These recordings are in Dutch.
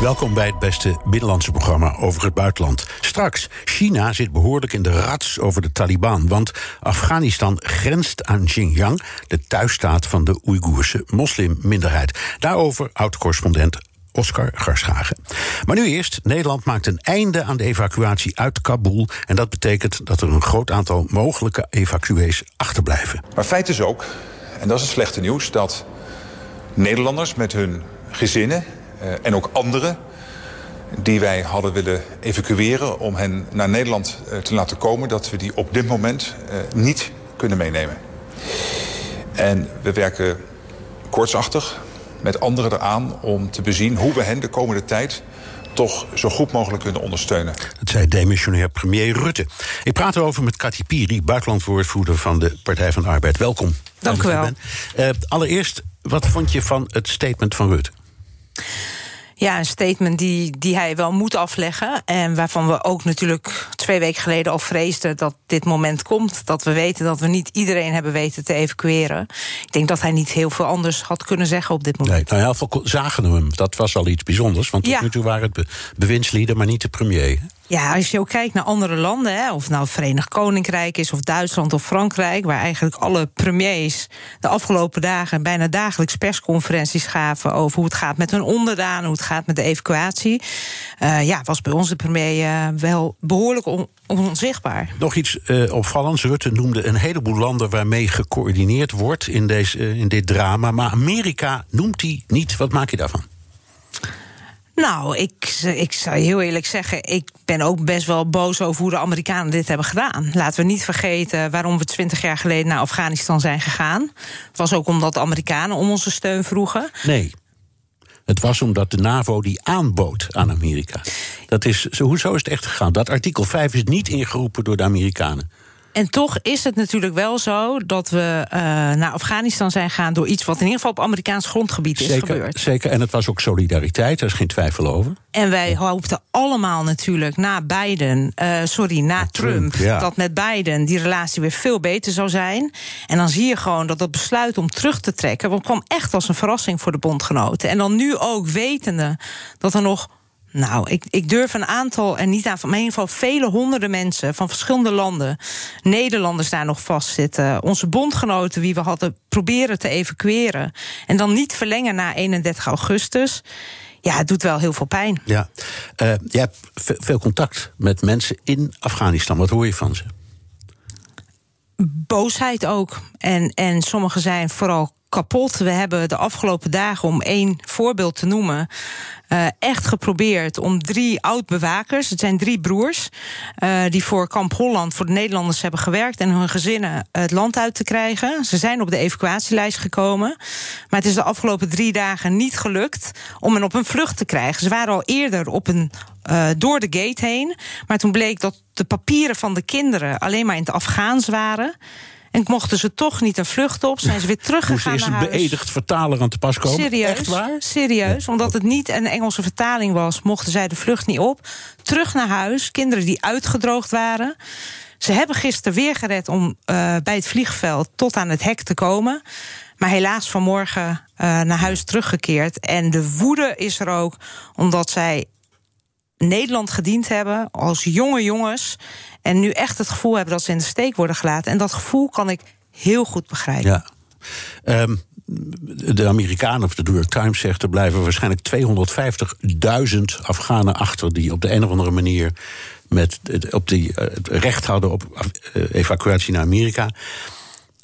Welkom bij het beste binnenlandse programma over het buitenland. Straks, China zit behoorlijk in de rats over de Taliban... want Afghanistan grenst aan Xinjiang... de thuisstaat van de Oeigoerse moslimminderheid. Daarover oud-correspondent Oscar Garschagen. Maar nu eerst, Nederland maakt een einde aan de evacuatie uit Kabul... en dat betekent dat er een groot aantal mogelijke evacuees achterblijven. Maar feit is ook, en dat is het slechte nieuws... dat Nederlanders met hun gezinnen en ook anderen die wij hadden willen evacueren om hen naar Nederland uh, te laten komen, dat we die op dit moment uh, niet kunnen meenemen. En we werken koortsachtig met anderen eraan om te bezien hoe we hen de komende tijd toch zo goed mogelijk kunnen ondersteunen. Dat zei demissionair premier Rutte. Ik praat erover met Kati Piri, buitenlandwoordvoerder van de Partij van de Arbeid. Welkom. Dank u wel. Uh, allereerst, wat vond je van het statement van Rutte? Ja, een statement die, die hij wel moet afleggen. En waarvan we ook natuurlijk twee weken geleden al vreesden dat dit moment komt. Dat we weten dat we niet iedereen hebben weten te evacueren. Ik denk dat hij niet heel veel anders had kunnen zeggen op dit moment. Nee, nou, heel veel zagen hem. Dat was al iets bijzonders. Want tot ja. nu toe waren het be bewindslieden, maar niet de premier. Ja, als je ook kijkt naar andere landen, hè, of nou Verenigd Koninkrijk is, of Duitsland of Frankrijk, waar eigenlijk alle premiers de afgelopen dagen bijna dagelijks persconferenties gaven over hoe het gaat met hun onderdanen, hoe het gaat met de evacuatie. Uh, ja, was bij ons de premier uh, wel behoorlijk on onzichtbaar. Nog iets uh, opvallends. Rutte noemde een heleboel landen waarmee gecoördineerd wordt in, deze, in dit drama. Maar Amerika noemt hij niet. Wat maak je daarvan? Nou, ik, ik zou heel eerlijk zeggen, ik ben ook best wel boos over hoe de Amerikanen dit hebben gedaan. Laten we niet vergeten waarom we twintig jaar geleden naar Afghanistan zijn gegaan. Het was ook omdat de Amerikanen om onze steun vroegen. Nee. Het was omdat de NAVO die aanbood aan Amerika. Dat is, hoezo is het echt gegaan? Dat artikel 5 is niet ingeroepen door de Amerikanen. En toch is het natuurlijk wel zo dat we uh, naar Afghanistan zijn gegaan door iets wat in ieder geval op Amerikaans grondgebied is zeker, gebeurd. Zeker, en het was ook solidariteit, daar is geen twijfel over. En wij hoopten allemaal natuurlijk na Biden, uh, sorry, na, na Trump, Trump ja. dat met Biden die relatie weer veel beter zou zijn. En dan zie je gewoon dat dat besluit om terug te trekken, want kwam echt als een verrassing voor de bondgenoten. En dan nu ook wetende dat er nog nou, ik, ik durf een aantal, en niet aan, maar in ieder geval vele honderden mensen van verschillende landen, Nederlanders daar nog vastzitten. Onze bondgenoten, wie we hadden proberen te evacueren. En dan niet verlengen na 31 augustus. Ja, het doet wel heel veel pijn. Ja, uh, je hebt veel contact met mensen in Afghanistan. Wat hoor je van ze? Boosheid ook. En, en sommigen zijn vooral kapot. We hebben de afgelopen dagen, om één voorbeeld te noemen, uh, echt geprobeerd om drie oud-bewakers, het zijn drie broers, uh, die voor Kamp Holland, voor de Nederlanders hebben gewerkt en hun gezinnen het land uit te krijgen. Ze zijn op de evacuatielijst gekomen, maar het is de afgelopen drie dagen niet gelukt om hen op een vlucht te krijgen. Ze waren al eerder op een uh, door de gate heen, maar toen bleek dat de papieren van de kinderen alleen maar in het Afghaans waren. En mochten ze toch niet een vlucht op, zijn ze weer teruggegaan Moest naar huis. een beëdigd vertaler aan te pas komen? Serieus, Echt waar? serieus. Omdat het niet een Engelse vertaling was, mochten zij de vlucht niet op. Terug naar huis, kinderen die uitgedroogd waren. Ze hebben gisteren weer gered om uh, bij het vliegveld tot aan het hek te komen. Maar helaas vanmorgen uh, naar huis teruggekeerd. En de woede is er ook omdat zij Nederland gediend hebben als jonge jongens. En nu echt het gevoel hebben dat ze in de steek worden gelaten. En dat gevoel kan ik heel goed begrijpen. Ja. Um, de Amerikanen of de New York Times zegt... er blijven waarschijnlijk 250.000 Afghanen achter... die op de een of andere manier met op die, het recht hadden op evacuatie naar Amerika.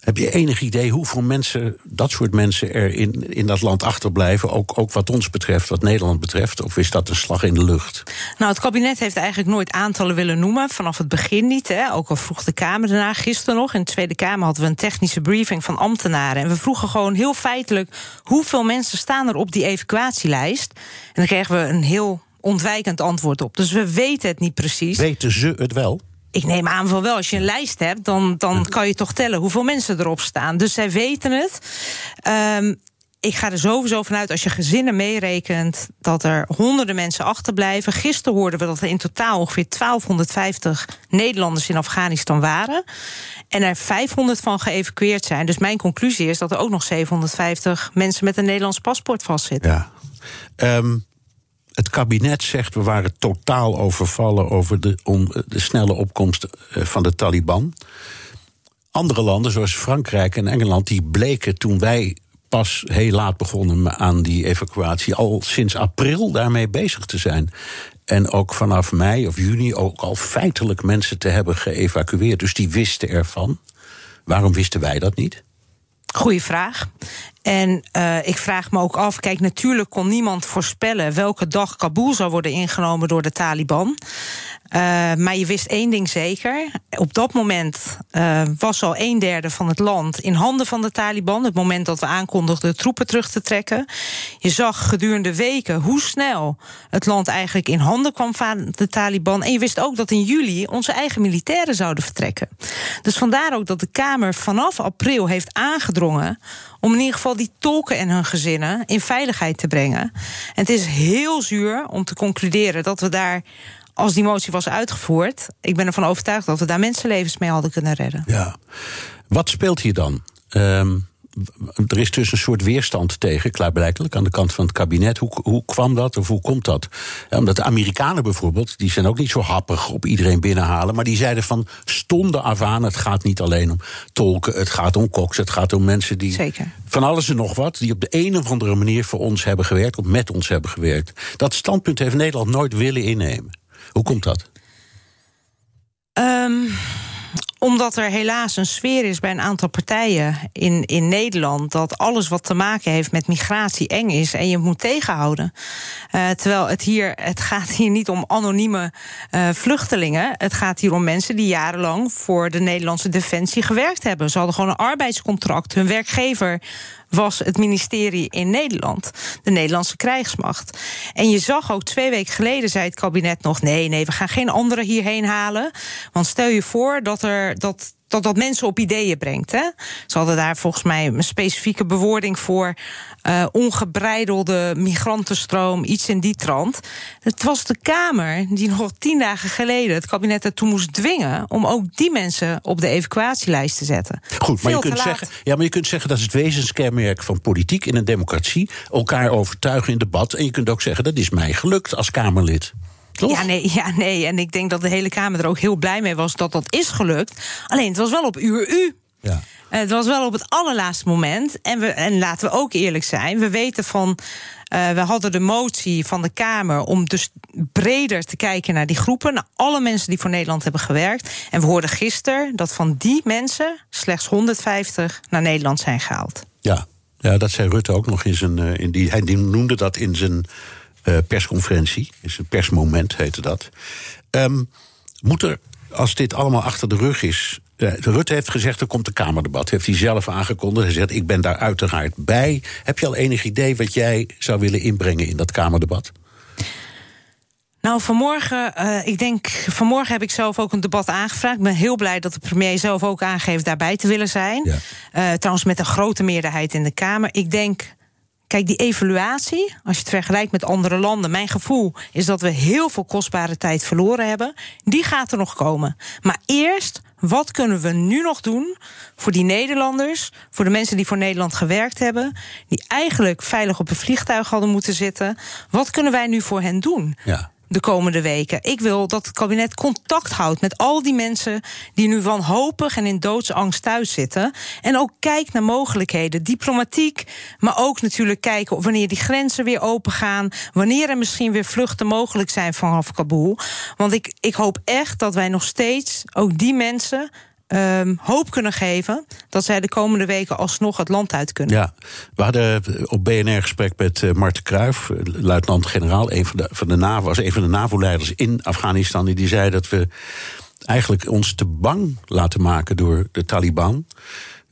Heb je enig idee hoeveel mensen, dat soort mensen, er in, in dat land achterblijven? Ook, ook wat ons betreft, wat Nederland betreft? Of is dat een slag in de lucht? Nou, het kabinet heeft eigenlijk nooit aantallen willen noemen. Vanaf het begin niet. Hè. Ook al vroeg de Kamer daarna. Gisteren nog in de Tweede Kamer hadden we een technische briefing van ambtenaren. En we vroegen gewoon heel feitelijk hoeveel mensen staan er op die evacuatielijst. En dan kregen we een heel ontwijkend antwoord op. Dus we weten het niet precies. Weten ze het wel? Ik neem aan van wel. Als je een lijst hebt, dan, dan kan je toch tellen hoeveel mensen erop staan. Dus zij weten het. Um, ik ga er sowieso vanuit, als je gezinnen meerekent, dat er honderden mensen achterblijven. Gisteren hoorden we dat er in totaal ongeveer 1250 Nederlanders in Afghanistan waren. En er 500 van geëvacueerd zijn. Dus mijn conclusie is dat er ook nog 750 mensen met een Nederlands paspoort vastzitten. Ja. Um, het kabinet zegt we waren totaal overvallen over de, de snelle opkomst eh, van de Taliban. Andere landen, zoals Frankrijk en Engeland, die bleken toen wij pas heel laat begonnen aan die evacuatie, al sinds april daarmee bezig te zijn. En ook vanaf mei of juni ook al feitelijk mensen te hebben geëvacueerd. Dus die wisten ervan. Waarom wisten wij dat niet? Goeie vraag. En uh, ik vraag me ook af, kijk, natuurlijk kon niemand voorspellen welke dag Kabul zou worden ingenomen door de Taliban. Uh, maar je wist één ding zeker. Op dat moment uh, was al een derde van het land in handen van de Taliban. Het moment dat we aankondigden troepen terug te trekken. Je zag gedurende weken hoe snel het land eigenlijk in handen kwam van de Taliban. En je wist ook dat in juli onze eigen militairen zouden vertrekken. Dus vandaar ook dat de Kamer vanaf april heeft aangedrongen om in ieder geval die tolken en hun gezinnen in veiligheid te brengen. En het is heel zuur om te concluderen dat we daar als die motie was uitgevoerd, ik ben ervan overtuigd dat we daar mensenlevens mee hadden kunnen redden. Ja. Wat speelt hier dan? Um, er is dus een soort weerstand tegen, klaarblijkelijk, aan de kant van het kabinet. Hoe, hoe kwam dat of hoe komt dat? Ja, omdat de Amerikanen bijvoorbeeld, die zijn ook niet zo happig op iedereen binnenhalen. Maar die zeiden van stonden af aan: het gaat niet alleen om tolken, het gaat om koks, het gaat om mensen die. Zeker. Van alles en nog wat, die op de een of andere manier voor ons hebben gewerkt, of met ons hebben gewerkt. Dat standpunt heeft Nederland nooit willen innemen. Hoe komt dat? Um, omdat er helaas een sfeer is bij een aantal partijen in, in Nederland dat alles wat te maken heeft met migratie eng is en je moet tegenhouden. Uh, terwijl het hier, het gaat hier niet om anonieme uh, vluchtelingen. Het gaat hier om mensen die jarenlang voor de Nederlandse defensie gewerkt hebben. Ze hadden gewoon een arbeidscontract. Hun werkgever was het ministerie in Nederland, de Nederlandse krijgsmacht. En je zag ook twee weken geleden, zei het kabinet nog: nee, nee, we gaan geen anderen hierheen halen. Want stel je voor dat er dat dat dat mensen op ideeën brengt. Hè? Ze hadden daar volgens mij een specifieke bewoording voor. Uh, ongebreidelde migrantenstroom, iets in die trant. Het was de Kamer die nog tien dagen geleden het kabinet ertoe moest dwingen om ook die mensen op de evacuatielijst te zetten. Goed, maar je, kunt zeggen, ja, maar je kunt zeggen dat is het wezenskenmerk van politiek in een democratie. Elkaar overtuigen in debat. En je kunt ook zeggen dat is mij gelukt als Kamerlid. Ja nee, ja, nee. En ik denk dat de hele Kamer er ook heel blij mee was dat dat is gelukt. Alleen het was wel op uur u. Ja. Het was wel op het allerlaatste moment. En, we, en laten we ook eerlijk zijn. We weten van. Uh, we hadden de motie van de Kamer om dus breder te kijken naar die groepen. Naar alle mensen die voor Nederland hebben gewerkt. En we hoorden gisteren dat van die mensen slechts 150 naar Nederland zijn gehaald. Ja, ja dat zei Rutte ook nog in zijn. Uh, in die, hij noemde dat in zijn uh, persconferentie. Is een persmoment, heette dat. Um, moet er, als dit allemaal achter de rug is. Uh, Rutte heeft gezegd, er komt een Kamerdebat. Heeft hij zelf aangekondigd. Hij zegt, ik ben daar uiteraard bij. Heb je al enig idee wat jij zou willen inbrengen in dat Kamerdebat? Nou, vanmorgen, uh, ik denk, vanmorgen heb ik zelf ook een debat aangevraagd. Ik ben heel blij dat de premier zelf ook aangeeft daarbij te willen zijn. Ja. Uh, trouwens, met een grote meerderheid in de Kamer. Ik denk Kijk, die evaluatie, als je het vergelijkt met andere landen, mijn gevoel is dat we heel veel kostbare tijd verloren hebben. Die gaat er nog komen. Maar eerst, wat kunnen we nu nog doen voor die Nederlanders, voor de mensen die voor Nederland gewerkt hebben, die eigenlijk veilig op een vliegtuig hadden moeten zitten? Wat kunnen wij nu voor hen doen? Ja de komende weken. Ik wil dat het kabinet contact houdt met al die mensen die nu wanhopig en in doodsangst thuis zitten. En ook kijkt naar mogelijkheden, diplomatiek, maar ook natuurlijk kijken wanneer die grenzen weer open gaan, wanneer er misschien weer vluchten mogelijk zijn vanaf Kabul. Want ik, ik hoop echt dat wij nog steeds ook die mensen um, hoop kunnen geven dat zij de komende weken alsnog het land uit kunnen. Ja, we hadden op BNR gesprek met uh, Marten Kruijf, eh, luitenant-generaal, een van de, van de NAVO, een van de NAVO-leiders in Afghanistan. Die zei dat we eigenlijk ons te bang laten maken door de Taliban.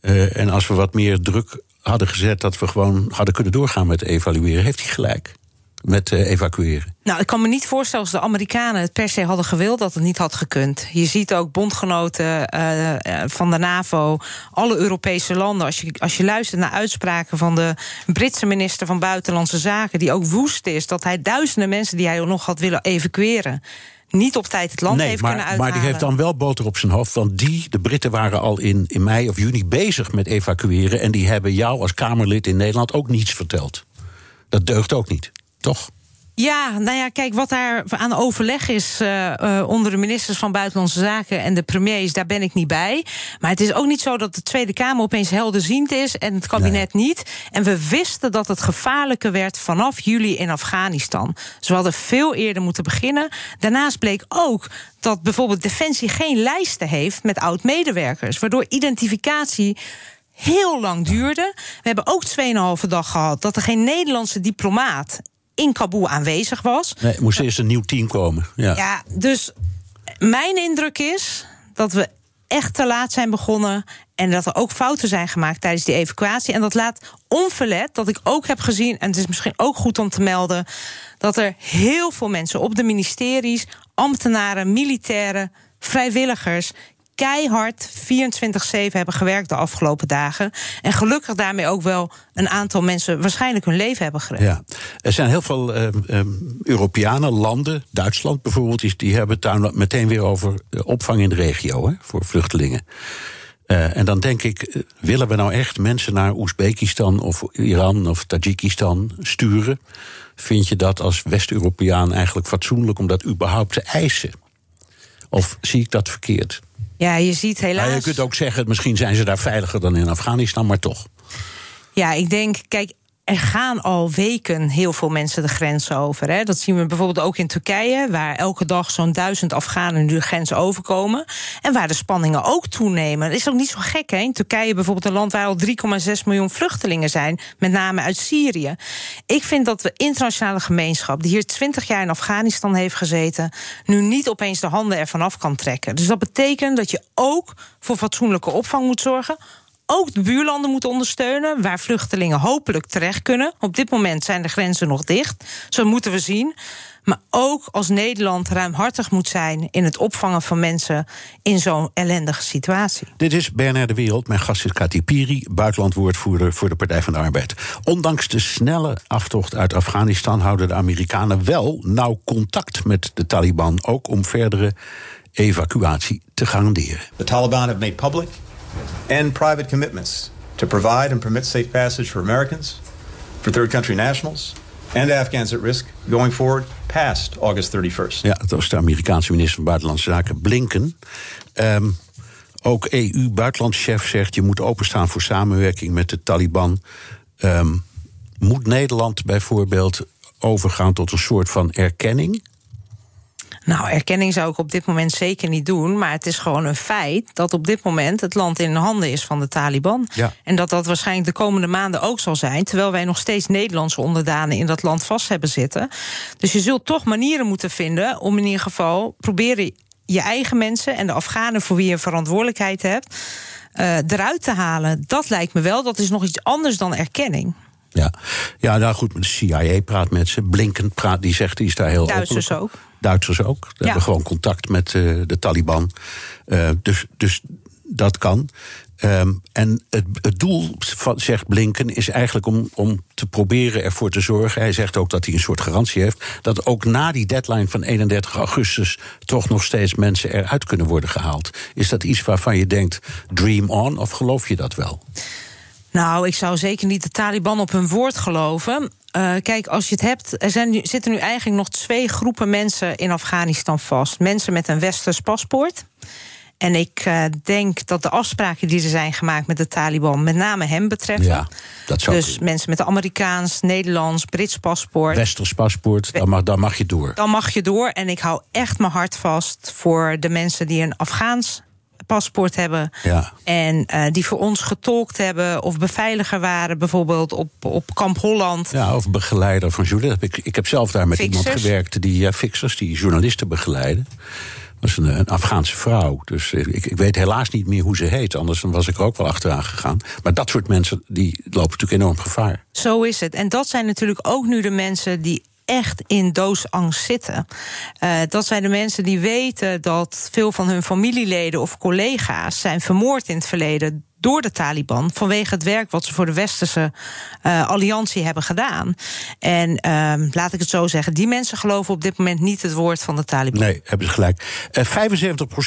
Uh, en als we wat meer druk hadden gezet, dat we gewoon hadden kunnen doorgaan met evalueren, heeft hij gelijk. Met uh, evacueren? Nou, ik kan me niet voorstellen als de Amerikanen het per se hadden gewild dat het niet had gekund. Je ziet ook bondgenoten uh, van de NAVO, alle Europese landen. Als je, als je luistert naar uitspraken van de Britse minister van Buitenlandse Zaken, die ook woest is dat hij duizenden mensen die hij nog had willen evacueren niet op tijd het land nee, heeft maar, kunnen uithalen. Maar die heeft dan wel boter op zijn hoofd. Want die, de Britten waren al in, in mei of juni bezig met evacueren. En die hebben jou als Kamerlid in Nederland ook niets verteld. Dat deugt ook niet, toch? Ja, nou ja, kijk, wat daar aan overleg is uh, uh, onder de ministers van Buitenlandse Zaken en de premiers, daar ben ik niet bij. Maar het is ook niet zo dat de Tweede Kamer opeens helderziend is en het kabinet nee. niet. En we wisten dat het gevaarlijker werd vanaf juli in Afghanistan. Dus we hadden veel eerder moeten beginnen. Daarnaast bleek ook dat bijvoorbeeld Defensie geen lijsten heeft met oud-medewerkers, waardoor identificatie heel lang duurde. We hebben ook 2,5 dag gehad dat er geen Nederlandse diplomaat in Kabul aanwezig was. Nee, moest eerst een nieuw team komen. Ja. ja, dus mijn indruk is dat we echt te laat zijn begonnen. En dat er ook fouten zijn gemaakt tijdens die evacuatie. En dat laat onverlet dat ik ook heb gezien, en het is misschien ook goed om te melden, dat er heel veel mensen op de ministeries, ambtenaren, militairen, vrijwilligers keihard 24-7 hebben gewerkt de afgelopen dagen. En gelukkig daarmee ook wel een aantal mensen waarschijnlijk hun leven hebben gered. Ja. Er zijn heel veel uh, uh, Europeanen, landen, Duitsland bijvoorbeeld, die, hebben het daar meteen weer over opvang in de regio hè, voor vluchtelingen. Uh, en dan denk ik, willen we nou echt mensen naar Oezbekistan of Iran of Tajikistan sturen? Vind je dat als West-Europeaan eigenlijk fatsoenlijk om dat überhaupt te eisen? Of zie ik dat verkeerd? Ja, je ziet helaas. Nou, je kunt ook zeggen, misschien zijn ze daar veiliger dan in Afghanistan, maar toch. Ja, ik denk, kijk, er gaan al weken heel veel mensen de grens over. Hè. Dat zien we bijvoorbeeld ook in Turkije, waar elke dag zo'n duizend Afghanen nu de grens overkomen. En waar de spanningen ook toenemen. Dat is ook niet zo gek. Hè. In Turkije bijvoorbeeld een land waar al 3,6 miljoen vluchtelingen zijn, met name uit Syrië. Ik vind dat de internationale gemeenschap, die hier 20 jaar in Afghanistan heeft gezeten, nu niet opeens de handen ervan af kan trekken. Dus dat betekent dat je ook voor fatsoenlijke opvang moet zorgen ook de buurlanden moeten ondersteunen, waar vluchtelingen hopelijk terecht kunnen. Op dit moment zijn de grenzen nog dicht, zo moeten we zien. Maar ook als Nederland ruimhartig moet zijn in het opvangen van mensen in zo'n ellendige situatie. Dit is BNR de Wereld. Mijn gast is Kati Piri, buitenlandwoordvoerder voor de Partij van de Arbeid. Ondanks de snelle aftocht uit Afghanistan houden de Amerikanen wel nauw contact met de Taliban, ook om verdere evacuatie te garanderen. The Taliban have made public and private commitments to provide and permit safe passage for Americans, for third country nationals, and Afghans at risk going forward past August 31st. Ja, dat was de Amerikaanse minister van Buitenlandse Zaken Blinken. Um, ook EU-buitenlandschef zegt je moet openstaan voor samenwerking met de Taliban. Um, moet Nederland bijvoorbeeld overgaan tot een soort van erkenning? Nou, erkenning zou ik op dit moment zeker niet doen. Maar het is gewoon een feit dat op dit moment het land in de handen is van de Taliban. Ja. En dat dat waarschijnlijk de komende maanden ook zal zijn. Terwijl wij nog steeds Nederlandse onderdanen in dat land vast hebben zitten. Dus je zult toch manieren moeten vinden om in ieder geval proberen je eigen mensen en de Afghanen voor wie je verantwoordelijkheid hebt. Uh, eruit te halen. Dat lijkt me wel. Dat is nog iets anders dan erkenning. Ja, ja nou goed, de CIA praat met ze. Blinken praat, die zegt, die is daar heel Duitsers openlijk. ook. Duitsers ook. Die Ja. hebben gewoon contact met uh, de Taliban. Uh, dus, dus dat kan. Um, en het, het doel, van, zegt Blinken, is eigenlijk om, om te proberen ervoor te zorgen. Hij zegt ook dat hij een soort garantie heeft. dat ook na die deadline van 31 augustus. toch nog steeds mensen eruit kunnen worden gehaald. Is dat iets waarvan je denkt: dream on, of geloof je dat wel? Nou, ik zou zeker niet de Taliban op hun woord geloven. Uh, kijk, als je het hebt, er zijn nu, zitten nu eigenlijk nog twee groepen mensen in Afghanistan vast. Mensen met een westers paspoort. En ik uh, denk dat de afspraken die er zijn gemaakt met de Taliban met name hem betreffen. Ja, dat zou dus kunnen. mensen met een Amerikaans, Nederlands, Brits paspoort. Westers paspoort, dan mag, dan mag je door. Dan mag je door. En ik hou echt mijn hart vast voor de mensen die een Afghaans paspoort hebben. Ja. En uh, die voor ons getolkt hebben of beveiliger waren, bijvoorbeeld op, op Kamp Holland. Ja, of begeleider van journalisten. Ik, ik heb zelf daar met Fixers. iemand gewerkt die ja, fixers, die journalisten begeleiden. Dat was een, een Afghaanse vrouw. Dus ik, ik weet helaas niet meer hoe ze heet. Anders was ik er ook wel achteraan gegaan. Maar dat soort mensen die lopen natuurlijk enorm gevaar. Zo is het. En dat zijn natuurlijk ook nu de mensen die echt in doodsangst zitten. Uh, dat zijn de mensen die weten dat veel van hun familieleden of collega's zijn vermoord in het verleden door de Taliban vanwege het werk wat ze voor de westerse uh, alliantie hebben gedaan. En uh, laat ik het zo zeggen, die mensen geloven op dit moment niet het woord van de Taliban. Nee, hebben ze gelijk. Uh,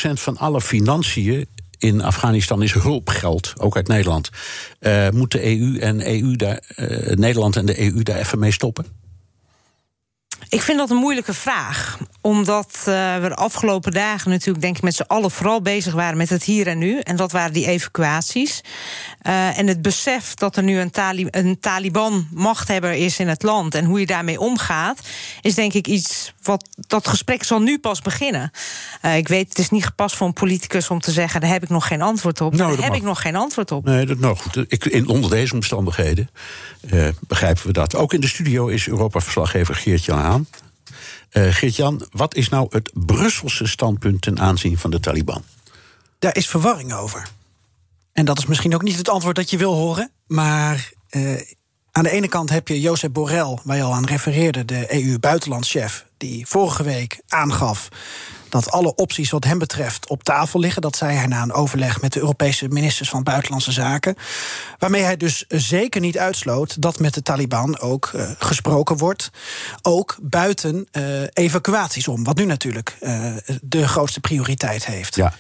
75% van alle financiën in Afghanistan is hulpgeld, ook uit Nederland. Moet de EU en EU daar, Nederland en de EU daar even mee stoppen? Ik vind dat een moeilijke vraag. Omdat uh, we de afgelopen dagen natuurlijk, denk ik, met z'n allen vooral bezig waren met het hier en nu. En dat waren die evacuaties. Uh, en het besef dat er nu een, tali een Taliban-machthebber is in het land en hoe je daarmee omgaat, is denk ik iets wat. Dat gesprek zal nu pas beginnen. Uh, ik weet, het is niet gepast voor een politicus om te zeggen: daar heb ik nog geen antwoord op. Nou, daar heb mag. ik nog geen antwoord op. Nee, dat nog. Ik, in, onder deze omstandigheden begrijpen we dat. Ook in de studio is Europa-verslaggever Geert-Jan Haan. Uh, Geert-Jan, wat is nou het Brusselse standpunt ten aanzien van de Taliban? Daar is verwarring over. En dat is misschien ook niet het antwoord dat je wil horen. Maar uh, aan de ene kant heb je Jozef Borrell, waar je al aan refereerde, de EU-buitenlandchef, die vorige week aangaf dat alle opties wat hem betreft op tafel liggen. Dat zei hij na een overleg met de Europese ministers van Buitenlandse Zaken. Waarmee hij dus zeker niet uitsloot dat met de Taliban ook uh, gesproken wordt. Ook buiten uh, evacuaties om, wat nu natuurlijk uh, de grootste prioriteit heeft. Ja.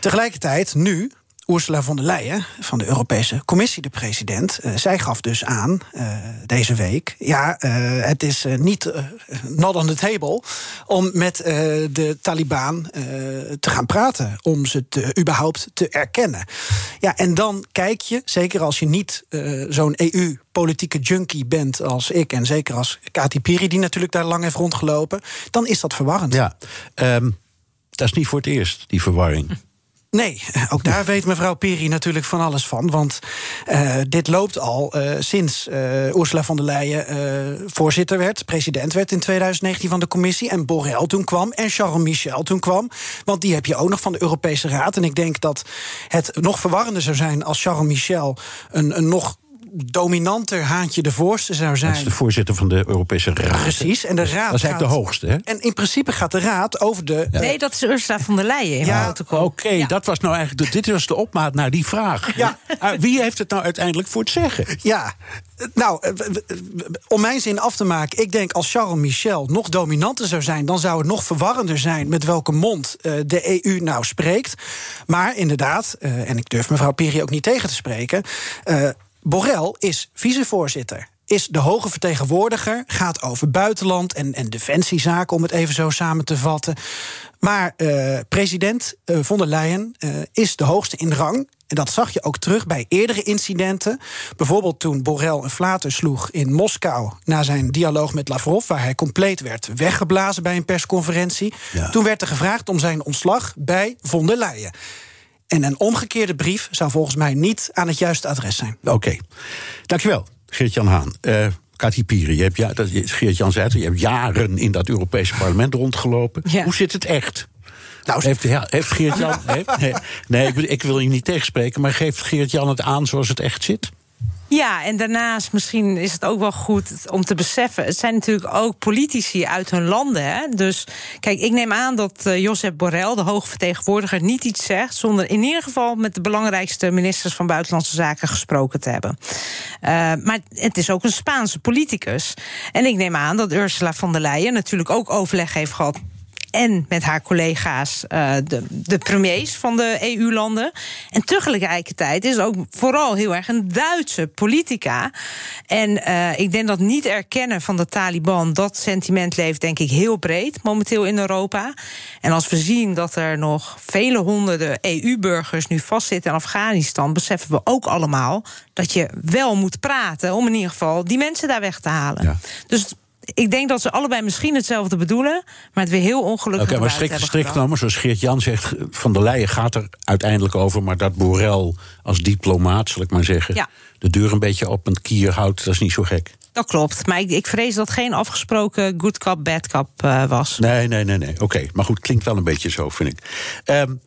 Tegelijkertijd, nu, Ursula von der Leyen van de Europese Commissie, de president, uh, zij gaf dus aan uh, deze week: ja, uh, het is niet not on the table om met de Taliban te gaan praten, om ze te, überhaupt te erkennen. Ja, en dan kijk je, zeker als je niet zo'n EU-politieke junkie bent als ik, en zeker als Kati Piri, die natuurlijk daar lang heeft rondgelopen, dan is dat verwarrend. Ja, um, dat is niet voor het eerst, die verwarring. Nee, ook daar weet mevrouw Piri natuurlijk van alles van. Want uh, dit loopt al uh, sinds uh, Ursula von der Leyen voorzitter werd, president werd in 2019 van de commissie. En Borrell toen kwam en Charles Michel toen kwam. Want die heb je ook nog van de Europese Raad. En ik denk dat het nog verwarrender zou zijn als Charles Michel een, een nog dominanter Haantje de Voorste zou zijn. Dat is de voorzitter van de Europese Raad. Precies, en de Raad. Dat is eigenlijk de hoogste, hè? En in principe gaat de Raad over de. Ja. Nee, dat is Ursula von der Leyen. In ja, oké, okay, ja. dat was nou eigenlijk. Dit was de opmaat naar die vraag. Ja. Wie heeft het nou uiteindelijk voor het zeggen? Ja, nou, om mijn zin af te maken, ik denk als Charles Michel nog dominanter zou zijn, dan zou het nog verwarrender zijn met welke mond de EU nou spreekt. Maar inderdaad, en ik durf mevrouw Piri ook niet tegen te spreken. Borrell is vicevoorzitter is de hoge vertegenwoordiger, gaat over buitenland en, en defensiezaken, om het even zo samen te vatten. Maar uh, president uh, von der Leyen uh, is de hoogste in rang. En dat zag je ook terug bij eerdere incidenten. Bijvoorbeeld toen Borrell een flater sloeg in Moskou na zijn dialoog met Lavrov, waar hij compleet werd weggeblazen bij een persconferentie. Ja. Toen werd er gevraagd om zijn ontslag bij von der Leyen. En een omgekeerde brief zou volgens mij niet aan het juiste adres zijn. Oké, okay. dankjewel, Geert-Jan Haan. Uh, Kati Piri, je hebt, ja, dat, Geert-Jan zei je hebt jaren in dat Europese parlement rondgelopen. Ja. Hoe zit het echt? Nou, heeft, ja, heeft Geert-Jan... nee, nee ik, ik, wil je niet tegenspreken, maar geeft Geert-Jan het aan zoals het echt zit? Ja, en daarnaast misschien is het ook wel goed om te beseffen... het zijn natuurlijk ook politici uit hun landen. Hè? Dus kijk, ik neem aan dat uh, Josep Borrell, de hoogvertegenwoordiger... niet iets zegt zonder in ieder geval met de belangrijkste ministers... van Buitenlandse Zaken gesproken te hebben. Uh, maar het is ook een Spaanse politicus. En ik neem aan dat Ursula von der Leyen natuurlijk ook overleg heeft gehad en met haar collega's, uh, de, de premiers van de EU-landen. En tegelijkertijd is ook vooral heel erg een Duitse politica. En uh, ik denk dat niet erkennen van de Taliban, dat sentiment leeft denk ik heel breed momenteel in Europa. En als we zien dat er nog vele honderden EU-burgers nu vastzitten in Afghanistan, beseffen we ook allemaal dat je wel moet praten om in ieder geval die mensen daar weg te halen. Ja. Dus ik denk dat ze allebei misschien hetzelfde bedoelen, maar het weer heel ongelukkig Oké, okay, maar strikt, strikt genomen, zoals Geert-Jan zegt, Van der Leyen gaat er uiteindelijk over, maar dat Borrell als diplomaat, zal ik maar zeggen, ja. de deur een beetje op een kier houdt, dat is niet zo gek. Dat klopt, maar ik, ik vrees dat geen afgesproken good cop, bad cop uh, was. Nee, nee, nee, nee. Oké, okay. maar goed, klinkt wel een beetje zo, vind ik. Um,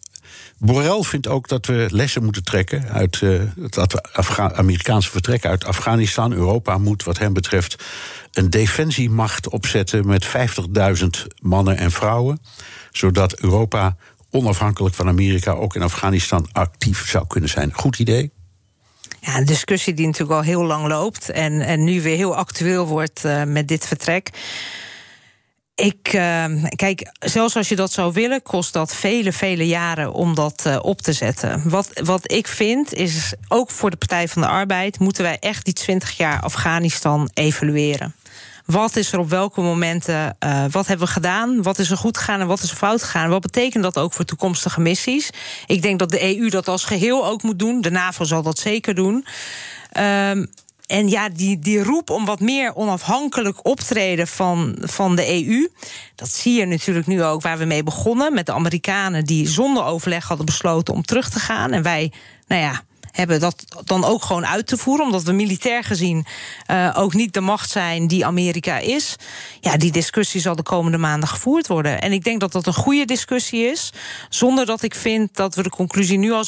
Borrell vindt ook dat we lessen moeten trekken uit uh, het Afga Amerikaanse vertrek uit Afghanistan. Europa moet, wat hem betreft, een defensiemacht opzetten met 50.000 mannen en vrouwen, zodat Europa onafhankelijk van Amerika ook in Afghanistan actief zou kunnen zijn. Goed idee? Ja, een discussie die natuurlijk al heel lang loopt en, en nu weer heel actueel wordt uh, met dit vertrek. Ik, uh, kijk, zelfs als je dat zou willen, kost dat vele, vele jaren om dat uh, op te zetten. Wat, wat ik vind, is ook voor de Partij van de Arbeid moeten wij echt die 20 jaar Afghanistan evalueren. Wat is er op welke momenten, uh, wat hebben we gedaan? Wat is er goed gegaan en wat is er fout gegaan? Wat betekent dat ook voor toekomstige missies? Ik denk dat de EU dat als geheel ook moet doen. De NAVO zal dat zeker doen. Um, en ja, die, die roep om wat meer onafhankelijk optreden van, van de EU. Dat zie je natuurlijk nu ook waar we mee begonnen. Met de Amerikanen die zonder overleg hadden besloten om terug te gaan. En wij, nou ja, hebben dat dan ook gewoon uit te voeren. Omdat we militair gezien uh, ook niet de macht zijn die Amerika is. Ja, die discussie zal de komende maanden gevoerd worden. En ik denk dat dat een goede discussie is. Zonder dat ik vind dat we de conclusie nu al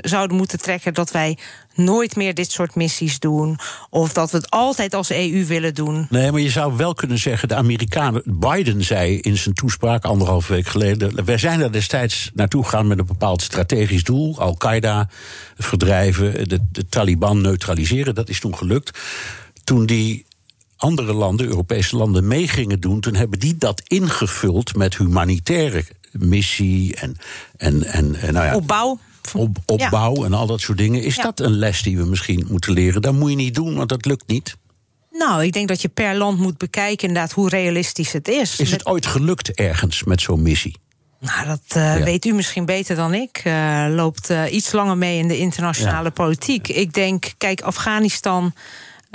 zouden moeten trekken dat wij nooit meer dit soort missies doen. Of dat we het altijd als EU willen doen. Nee, maar je zou wel kunnen zeggen, de Amerikanen. Biden zei in zijn toespraak anderhalve week geleden. Wij zijn er destijds naartoe gegaan met een bepaald strategisch doel. Al-Qaeda verdrijven, de, de Taliban neutraliseren. Dat is toen gelukt. Toen die andere landen, Europese landen, mee gingen doen, toen hebben die dat ingevuld met humanitaire missie en, en, en, en nou ja, opbouw. Op, opbouw en al dat soort dingen. Is dat een les die we misschien moeten leren? Dat moet je niet doen, want dat lukt niet. Nou, ik denk dat je per land moet bekijken inderdaad hoe realistisch het is. Is het ooit gelukt ergens met zo'n missie? Nou, dat uh, ja. weet u misschien beter dan ik. Uh, loopt uh, iets langer mee in de internationale politiek. Ik denk, kijk, Afghanistan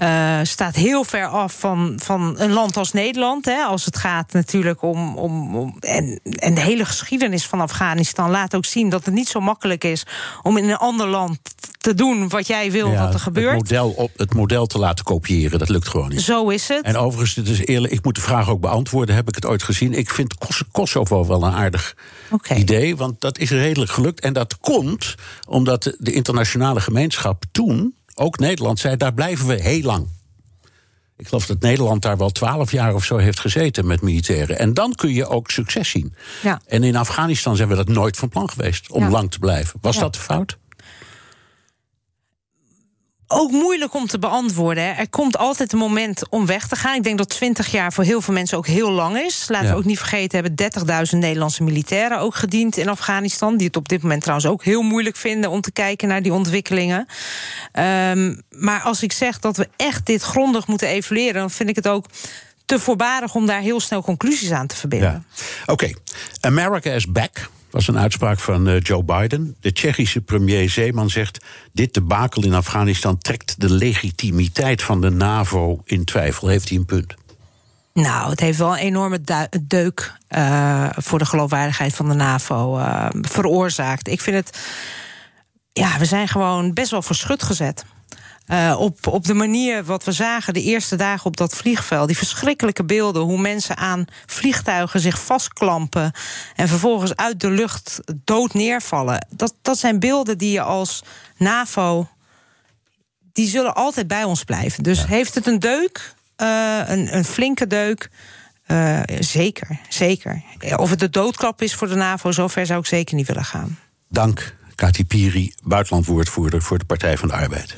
uh, staat heel ver af van, van een land als Nederland. Hè, als het gaat natuurlijk om. om, om en, en de hele geschiedenis van Afghanistan laat ook zien dat het niet zo makkelijk is om in een ander land te doen wat jij wil ja, dat er gebeurt. Het model, op, het model te laten kopiëren, dat lukt gewoon niet. Zo is het. En overigens, het is eerlijk, ik moet de vraag ook beantwoorden. Heb ik het ooit gezien? Ik vind Kosovo wel een aardig okay. idee, want dat is redelijk gelukt. En dat komt omdat de internationale gemeenschap toen ook Nederland zei, daar blijven we heel lang. Ik geloof dat Nederland daar wel twaalf jaar of zo heeft gezeten met militairen. En dan kun je ook succes zien. Ja. En in Afghanistan zijn we dat nooit van plan geweest om ja. lang te blijven. Was ja. dat de fout? Ook moeilijk om te beantwoorden. Hè. Er komt altijd een moment om weg te gaan. Ik denk dat 20 jaar voor heel veel mensen ook heel lang is. Laten ja. we ook niet vergeten, hebben 30.000 Nederlandse militairen ook gediend in Afghanistan. Die het op dit moment trouwens ook heel moeilijk vinden om te kijken naar die ontwikkelingen. Um, maar als ik zeg dat we echt dit grondig moeten evalueren, dan vind ik het ook te voorbarig om daar heel snel conclusies aan te verbinden. Ja. Oké, okay. America is back was een uitspraak van uh, Joe Biden. De Tsjechische premier Zeeman zegt: Dit debakel in Afghanistan trekt de legitimiteit van de NAVO in twijfel. Heeft hij een punt? Nou, het heeft wel een enorme deuk uh, voor de geloofwaardigheid van de NAVO uh, veroorzaakt. Ik vind het. Ja, we zijn gewoon best wel voor schut gezet. Uh, op, op de manier wat we zagen de eerste dagen op dat vliegveld. Die verschrikkelijke beelden, hoe mensen aan vliegtuigen zich vastklampen en vervolgens uit de lucht dood neervallen. Dat, dat zijn beelden die je als NAVO. die zullen altijd bij ons blijven. Dus ja. heeft het een deuk, uh, een, een flinke deuk. Uh, zeker, zeker. Of het de doodklap is voor de NAVO, zover zou ik zeker niet willen gaan. Dank, Kati Piri, buitenlandwoordvoerder voor de Partij van de Arbeid.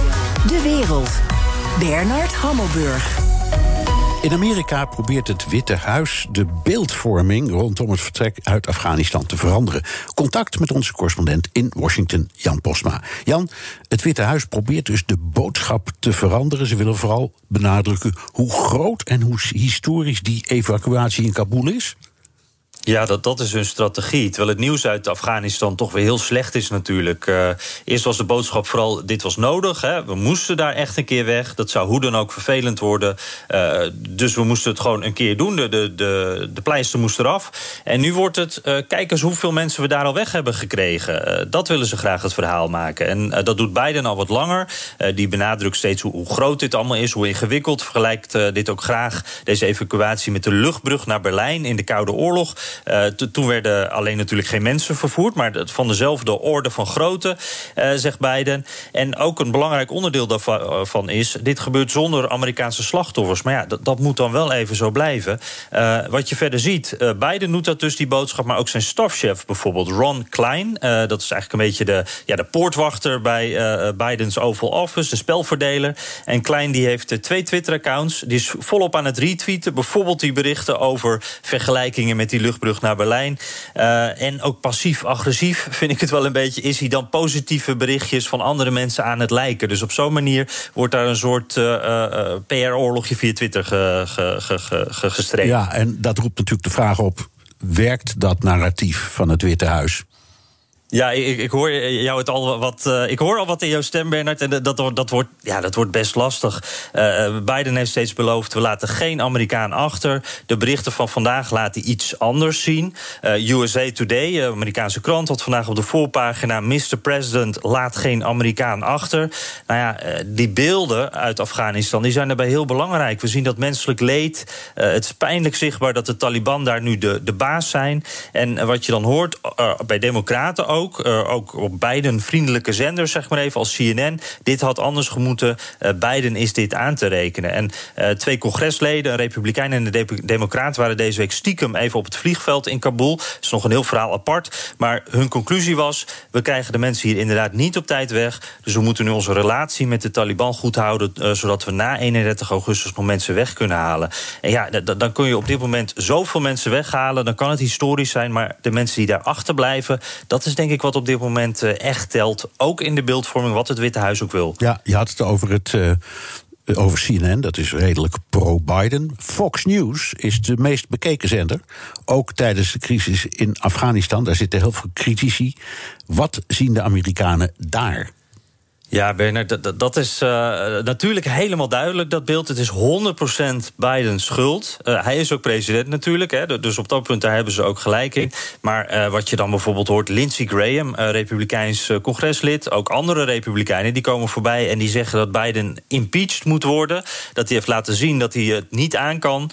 De wereld. Bernard Hammelburg. In Amerika probeert het Witte Huis de beeldvorming rondom het vertrek uit Afghanistan te veranderen. Contact met onze correspondent in Washington, Jan Posma. Jan, het Witte Huis probeert dus de boodschap te veranderen. Ze willen vooral benadrukken hoe groot en hoe historisch die evacuatie in Kabul is. Ja, dat, dat is hun strategie. Terwijl het nieuws uit Afghanistan toch weer heel slecht is natuurlijk. Uh, eerst was de boodschap vooral, dit was nodig. Hè. We moesten daar echt een keer weg. Dat zou hoe dan ook vervelend worden. Uh, dus we moesten het gewoon een keer doen. De, de, de, de pleister moest eraf. En nu wordt het, uh, kijk eens hoeveel mensen we daar al weg hebben gekregen. dat willen ze graag het verhaal maken. En dat doet Biden al wat langer. die benadrukt steeds hoe, hoe, groot dit allemaal is, hoe ingewikkeld. Vergelijkt dit ook graag, deze evacuatie, met de luchtbrug naar Berlijn in de Koude Oorlog. Uh, toen werden alleen natuurlijk geen mensen vervoerd, maar van dezelfde orde van grootte, uh, zegt Biden. En ook een belangrijk onderdeel daarvan is: dit gebeurt zonder Amerikaanse slachtoffers. Maar ja, dat, dat moet dan wel even zo blijven. Uh, wat je verder ziet, Biden doet dat dus, die boodschap, maar ook zijn stafchef bijvoorbeeld, Ron Klein. dat is eigenlijk een beetje de, ja, de poortwachter bij Bidens Oval Office, de spelverdeler. En Klein die heeft twee Twitter-accounts. Die is volop aan het retweeten. Bijvoorbeeld die berichten over vergelijkingen met die lucht brug naar Berlijn. Uh, en ook passief-agressief vind ik het wel een beetje. Is hij dan positieve berichtjes van andere mensen aan het lijken? Dus op zo'n manier wordt daar een soort uh, uh, PR-oorlogje via Twitter ge, ge, ge, gestreden. Ja, en dat roept natuurlijk de vraag op: werkt dat narratief van het Witte Huis? Ja, ik, ik, hoor jou het al wat. Uh, ik hoor al wat in jouw stem, Bernard. En dat, dat, wordt, ja, dat wordt best lastig. Uh, Biden heeft steeds beloofd: we laten geen Amerikaan achter. De berichten van vandaag laten iets anders zien. USA Today, Amerikaanse krant, had vandaag op de voorpagina: Mr. President, laat geen Amerikaan achter. Nou ja, die beelden uit Afghanistan die zijn daarbij heel belangrijk. We zien dat menselijk leed. het is pijnlijk zichtbaar dat de Taliban daar nu de, de baas zijn. En wat je dan hoort bij Democraten ook ook. Uh, ook op beide vriendelijke zenders, zeg maar even, als CNN. Dit had anders gemoeten. Uh, Biden is dit aan te rekenen. En uh, twee congresleden, een republikein en een de democraat... waren deze week stiekem even op het vliegveld in Kabul. Dat is nog een heel verhaal apart. Maar hun conclusie was... we krijgen de mensen hier inderdaad niet op tijd weg. Dus we moeten nu onze relatie met de Taliban goed houden... zodat we na 31 augustus nog mensen weg kunnen halen. En ja, dan kun je op dit moment zoveel mensen weghalen... dan kan het historisch zijn, maar de mensen die daar achterblijven... dat is denk ik wat op dit moment eh, echt telt. Ook in de beeldvorming, wat het Witte Huis ook wil. Ja, je had het over het. Uh over CNN, dat is redelijk pro-Biden. Fox News is de meest bekeken zender. Ook tijdens de crisis in Afghanistan. Daar zitten heel veel critici. Wat zien de Amerikanen daar? Ja, Bernard, dat, dat is uh, natuurlijk helemaal duidelijk, dat beeld. Het is 100% Bidens schuld. Uh, hij is ook president natuurlijk, hè, dus op dat punt daar hebben ze ook gelijk in. Maar uh, wat je dan bijvoorbeeld hoort, Lindsey Graham, republikeins congreslid... ook andere republikeinen, die komen voorbij en die zeggen dat Biden impeached moet worden. Dat hij heeft laten zien dat hij het niet aan kan.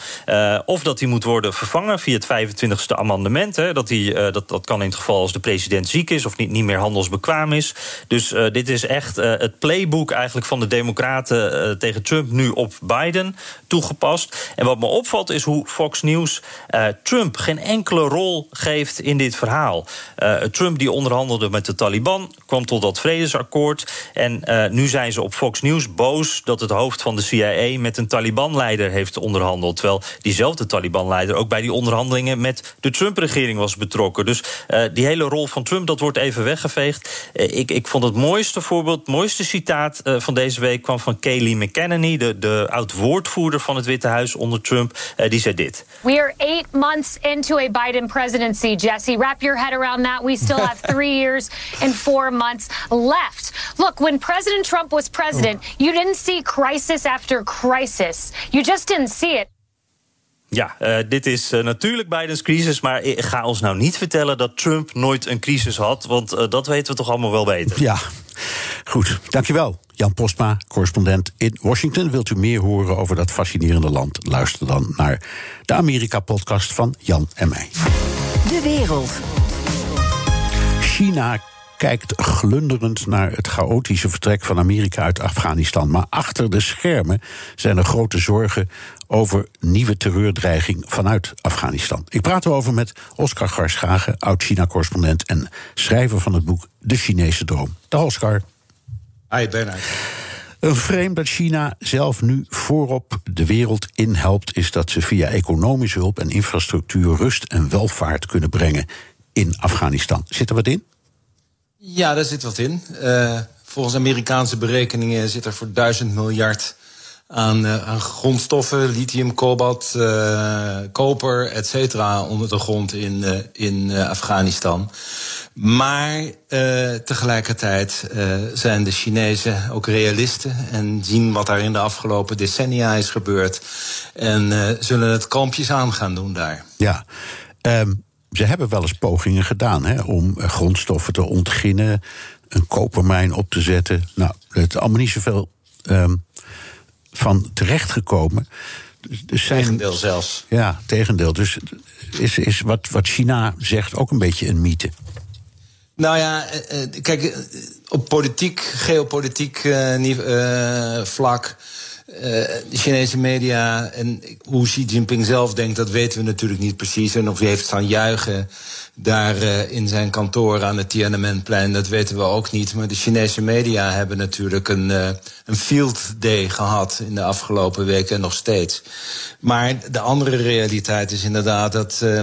of dat hij moet worden vervangen via het 25e amendement. Hè, dat, hij, dat, dat kan in het geval als de president ziek is... of niet, niet meer handelsbekwaam is. Dus dit is echt het playbook eigenlijk van de Democraten uh, tegen Trump nu op Biden toegepast. En wat me opvalt is hoe Fox News uh, Trump geen enkele rol geeft in dit verhaal. Trump die onderhandelde met de Taliban, kwam tot dat vredesakkoord. En nu zijn ze op Fox News boos dat het hoofd van de CIA met een Taliban-leider heeft onderhandeld. Terwijl diezelfde Taliban-leider ook bij die onderhandelingen met de Trump-regering was betrokken. Dus die hele rol van Trump, dat wordt even weggeveegd. ik, ik vond het mooiste voorbeeld, mooiste citaat uh, van deze week kwam van Kayleigh McEnany, de, de oud-woordvoerder van het Witte Huis onder Trump. Uh, die zei dit. We are eight months into a Biden presidency, Jesse. Wrap your head around that. We still have three years and four months left. Look, when President Trump was president, you didn't see crisis after crisis. You just didn't see it. Ja, uh, dit is uh, natuurlijk Bidens crisis. Maar ga ons nou niet vertellen dat Trump nooit een crisis had. Want uh, dat weten we toch allemaal wel beter. Ja, goed. Dankjewel. Jan Postma, correspondent in Washington. Wilt u meer horen over dat fascinerende land? Luister dan naar de Amerika-podcast van Jan en mij. De wereld. China kijkt glunderend naar het chaotische vertrek van Amerika uit Afghanistan. Maar achter de schermen zijn er grote zorgen over nieuwe terreurdreiging vanuit Afghanistan. Ik praat erover met Oscar Garschagen, oud-China-correspondent en schrijver van het boek De Chinese Droom. Dag Oscar. Hi Bernard. Een frame dat China zelf nu voorop de wereld inhelpt, is dat ze via economische hulp en infrastructuur rust en welvaart kunnen brengen in Afghanistan. Zit er wat in? Ja, daar zit wat in. Uh, volgens Amerikaanse berekeningen zit er voor duizend miljard aan, uh, aan grondstoffen, lithium, kobalt, uh, koper, et cetera, onder de grond in, uh, in Afghanistan. Maar tegelijkertijd zijn de Chinezen ook realisten en zien wat daar in de afgelopen decennia is gebeurd. En zullen het kampjes aan gaan doen daar. Ja. Um, ze hebben wel eens pogingen gedaan hè, om grondstoffen te ontginnen, een kopermijn op te zetten. Nou, het is allemaal niet zoveel um, van terechtgekomen. Dus zijn, tegendeel zelfs. Ja, tegendeel. Dus is, is wat, wat China zegt ook een beetje een mythe. Nou ja, kijk, op politiek, geopolitiek uh, vlak. de Chinese media en hoe Xi Jinping zelf denkt, dat weten we natuurlijk niet precies. En of hij heeft staan juichen daar uh, in zijn kantoor aan het Tiananmenplein, dat weten we ook niet. Maar de Chinese media hebben natuurlijk een, uh, een field day gehad in de afgelopen weken en nog steeds. Maar de andere realiteit is inderdaad dat uh,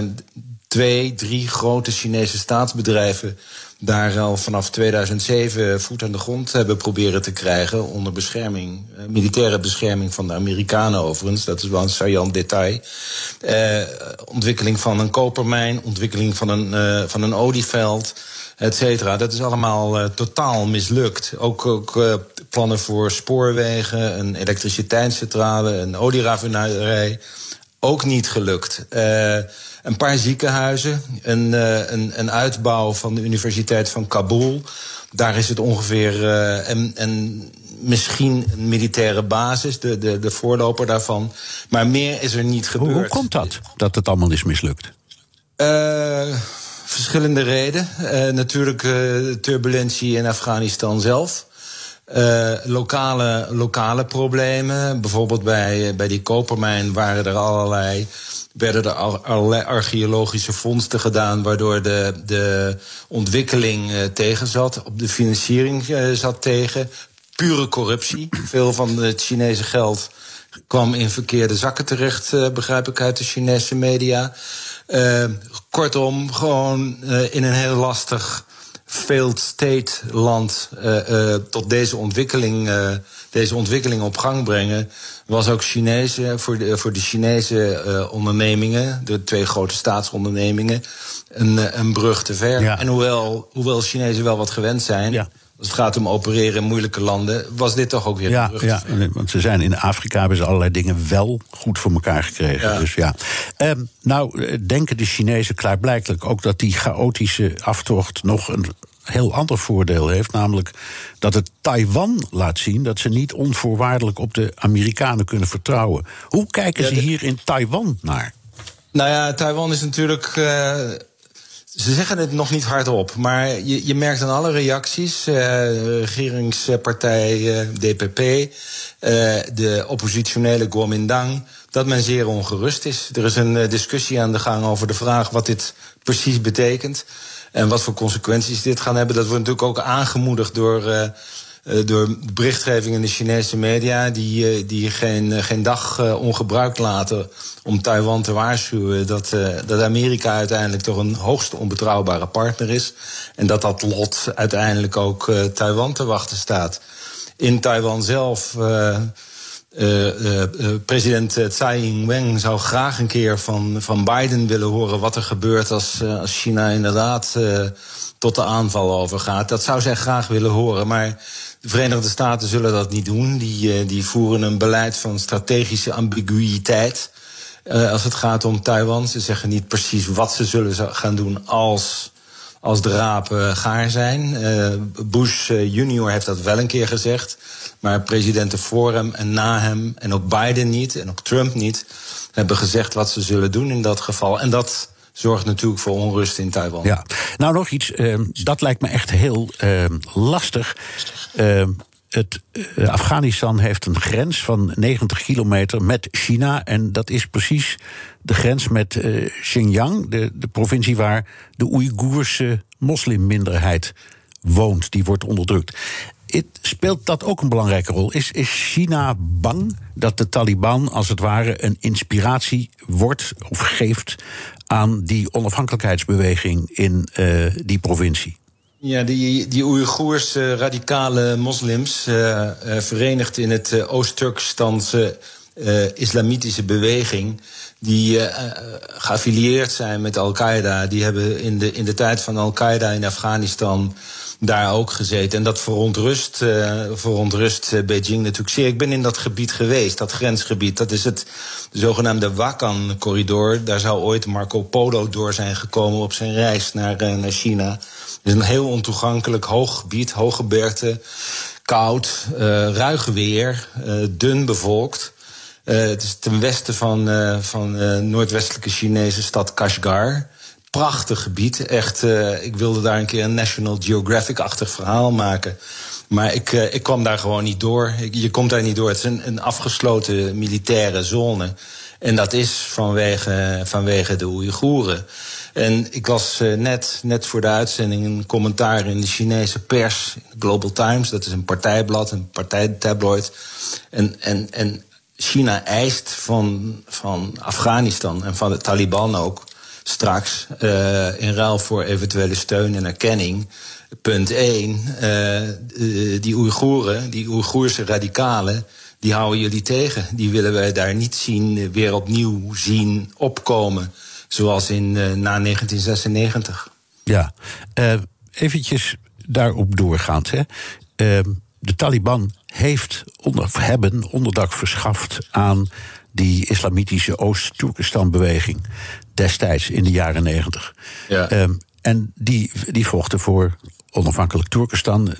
twee, drie grote Chinese staatsbedrijven daar al vanaf 2007 voet aan de grond hebben proberen te krijgen. onder bescherming, eh, militaire bescherming van de Amerikanen overigens. Dat is wel een saillant detail. Eh, ontwikkeling van een kopermijn, ontwikkeling van een, uh, van een olieveld. Et cetera. Dat is allemaal uh, totaal mislukt. Ook, ook plannen voor spoorwegen, een elektriciteitscentrale, een olieraffinaderij. Ook niet gelukt. Een paar ziekenhuizen, een, uh, een, een, uitbouw van de Universiteit van Kabul. Daar is het ongeveer uh, en, en misschien een militaire basis, de, de, de voorloper daarvan. Maar meer is er niet gebeurd. Hoe, hoe komt dat, dat het allemaal is mislukt? Uh, verschillende redenen. natuurlijk turbulentie in Afghanistan zelf. Uh, lokale, lokale problemen. Bijvoorbeeld bij, bij die kopermijn waren er allerlei werden er allerlei archeologische vondsten gedaan, waardoor de, de ontwikkeling uh, tegen zat. Op de financiering zat tegen. Pure corruptie. Veel van het Chinese geld kwam in verkeerde zakken terecht, begrijp ik uit de Chinese media. kortom, gewoon in een heel lastig failed state land tot deze ontwikkeling, deze ontwikkeling op gang brengen was ook Chinese, voor de, voor de Chinese uh, ondernemingen, de twee grote staatsondernemingen, een, een brug te ver. Ja. En hoewel, hoewel Chinezen wel wat gewend zijn. Ja. Als het gaat om opereren in moeilijke landen, was dit toch ook weer ja, ja, want ze zijn in Afrika hebben ze allerlei dingen wel goed voor elkaar gekregen. Ja. Dus ja. Um, nou, denken de Chinezen klaarblijkelijk ook dat die chaotische aftocht nog een heel ander voordeel heeft. Namelijk dat het Taiwan laat zien dat ze niet onvoorwaardelijk op de Amerikanen kunnen vertrouwen. Hoe kijken ze hier in Taiwan naar? Nou ja, Taiwan is natuurlijk. Uh, ze zeggen het nog niet hardop, maar je, je merkt aan alle reacties. Uh, regeringspartij eh, DPP, de oppositionele Kuomintang, dat men zeer ongerust is. Er is een discussie aan de gang over de vraag wat dit precies betekent. En wat voor consequenties dit gaan hebben, dat wordt natuurlijk ook aangemoedigd door. Uh, door berichtgeving in de Chinese media, die, uh, die geen, geen dag ongebruikt laten om Taiwan te waarschuwen dat, dat Amerika uiteindelijk toch een hoogst onbetrouwbare partner is. En dat dat lot uiteindelijk ook Taiwan te wachten staat. In Taiwan zelf president Tsai Ing-wen zou graag een keer van, van Biden willen horen wat er gebeurt als, als China inderdaad tot de aanval overgaat. Dat zou zij graag willen horen, maar de Verenigde Staten zullen dat niet doen. Die, die voeren een beleid van strategische ambiguïteit. als het gaat om Taiwan. Ze zeggen niet precies wat ze zullen gaan doen als als de rapen gaar zijn. Bush junior heeft dat wel een keer gezegd. Maar presidenten voor hem en na hem, en ook Biden niet, en ook Trump niet, hebben gezegd wat ze zullen doen in dat geval. En dat zorgt natuurlijk voor onrust in Taiwan. Ja, nou nog iets, uh, dat lijkt me echt heel uh, lastig. Uh, het, uh, Afghanistan heeft een grens van 90 kilometer met China. En dat is precies de grens met uh, Xinjiang, de, de provincie waar de Oeigoerse moslimminderheid woont. Die wordt onderdrukt. Speelt dat ook een belangrijke rol? Is, is China bang dat de Taliban als het ware een inspiratie wordt of geeft aan die onafhankelijkheidsbeweging in uh, die provincie? Ja, die, die Oeigoerse radicale moslims, uh, verenigd in het uh, islamitische beweging, die geaffilieerd zijn met Al-Qaeda, die hebben in de, in de tijd van Al-Qaeda in Afghanistan daar ook gezeten. En dat verontrust, uh, verontrust uh, Beijing natuurlijk zeer. Ik ben in dat gebied geweest, dat grensgebied. Dat is het zogenaamde Wakhan-corridor. Daar zou ooit Marco Polo door zijn gekomen op zijn reis naar, uh, naar China. Het is een heel ontoegankelijk hoog gebied, hoge bergte, koud, ruig weer, dun bevolkt. Het is ten westen van, van noordwestelijke Chinese stad Kashgar prachtig gebied. Echt, ik wilde daar een keer een National Geographic-achtig verhaal maken. Maar ik, ik kwam daar gewoon niet door. Je komt daar niet door. Het is een, een afgesloten militaire zone. En dat is vanwege, vanwege de Oeigoeren. En ik las net, net voor de uitzending een commentaar in de Chinese pers, Global Times, dat is een partijblad, een partijtabloid. En, en, en China eist van, van Afghanistan en van de Taliban ook straks uh, in ruil voor eventuele steun en erkenning. Punt 1, uh, eh, die Oeigoeren, die Oeigoerse radicalen, die houden jullie tegen. Die willen wij daar niet zien, weer opnieuw zien opkomen. Zoals in, na 1996. Ja, eventjes daarop doorgaand. Hè. Ehm, de Taliban heeft onder, hebben onderdak verschaft aan die islamitische Oost-Turkestan-beweging destijds in de jaren negentig. Ja. Um, en die, die vochten voor onafhankelijk Turkestan.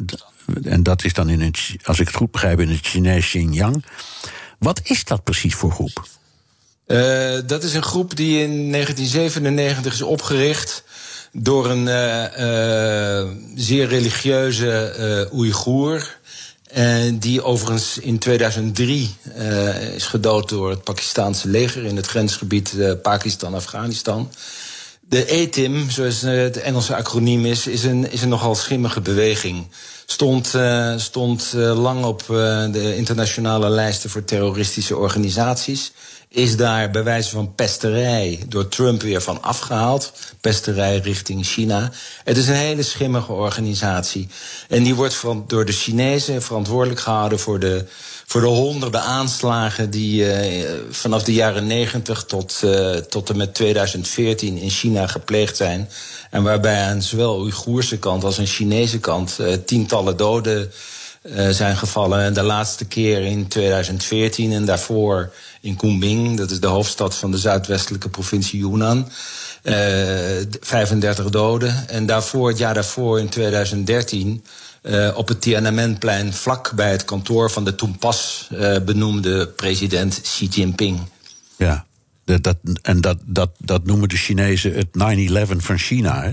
En dat is dan in het, als ik het goed begrijp, in het Chinees Xinjiang. Wat is dat precies voor groep? Uh, dat is een groep die in 1997 is opgericht door een uh, uh, zeer religieuze Oeigoer. En die overigens in 2003 uh, is gedood door het Pakistanse leger in het grensgebied uh, Pakistan-Afghanistan. De ETIM, zoals het Engelse acroniem is, is een, is een nogal schimmige beweging. Stond, stond lang op de internationale lijsten voor terroristische organisaties is daar bij wijze van pesterij door Trump weer van afgehaald. Pesterij richting China. Het is een hele schimmige organisatie. En die wordt van, door de Chinezen verantwoordelijk gehouden voor de, voor de honderden aanslagen die uh, vanaf de jaren 90 tot, uh, tot en met 2014 in China gepleegd zijn. En waarbij aan zowel Oeigoerse kant als aan Chinese kant uh, tientallen doden zijn gevallen. En de laatste keer in 2014 en daarvoor in Kunming. Dat is de hoofdstad van de zuidwestelijke provincie Yunnan. Uh, eh, 35 doden. En daarvoor, het jaar daarvoor, in 2013... Uh, eh, op het Tiananmenplein, vlak bij het kantoor van de toen pas uh, benoemde president Xi Jinping. Ja, dat, en dat, dat, dat noemen de Chinezen het 9-11 van China, hè?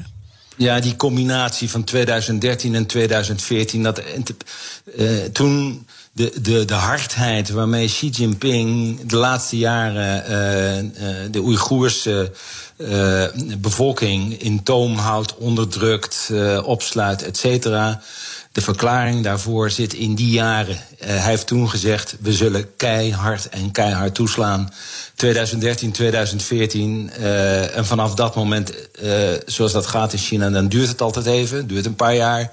Ja, die combinatie van 2013 en 2014. Dat, uh, toen de, de, de hardheid waarmee Xi Jinping de laatste jaren uh, uh, de Oeigoerse uh, bevolking in toom houdt, onderdrukt, opsluit, et cetera. De verklaring daarvoor zit in die jaren. hij heeft toen gezegd: we zullen keihard en keihard toeslaan. 2013, 2014. en vanaf dat moment, zoals dat gaat in China, dan duurt het altijd even, duurt een paar jaar.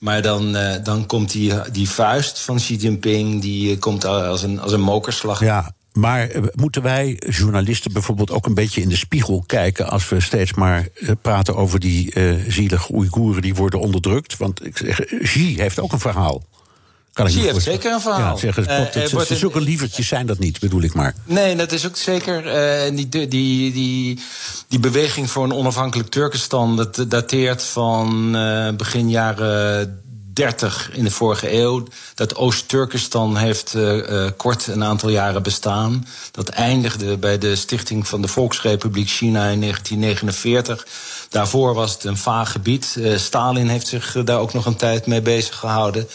Maar dan, uh, dan komt die, die vuist van Xi Jinping, die uh, komt als een, als een mokerslag. Ja, maar eh, moeten wij journalisten bijvoorbeeld ook een beetje in de spiegel kijken als we steeds maar praten over die zielige Oeigoeren die worden onderdrukt? Want ik zeg, Xi heeft ook een verhaal. Kan ik zeker een verhaal. Ja, zeg, het, het, zulke lievertjes zijn dat niet, bedoel ik maar. Nee, dat is ook zeker. Uh, die, die, die, die beweging voor een onafhankelijk Turkestan, dat dateert van uh, begin jaren 30 in de vorige eeuw. Dat Oost-Turkestan heeft uh, kort een aantal jaren bestaan. Dat eindigde bij de stichting van de Volksrepubliek China in 1949. Daarvoor was het een vaag gebied. Uh, Stalin heeft zich daar ook nog een tijd mee bezig gehouden.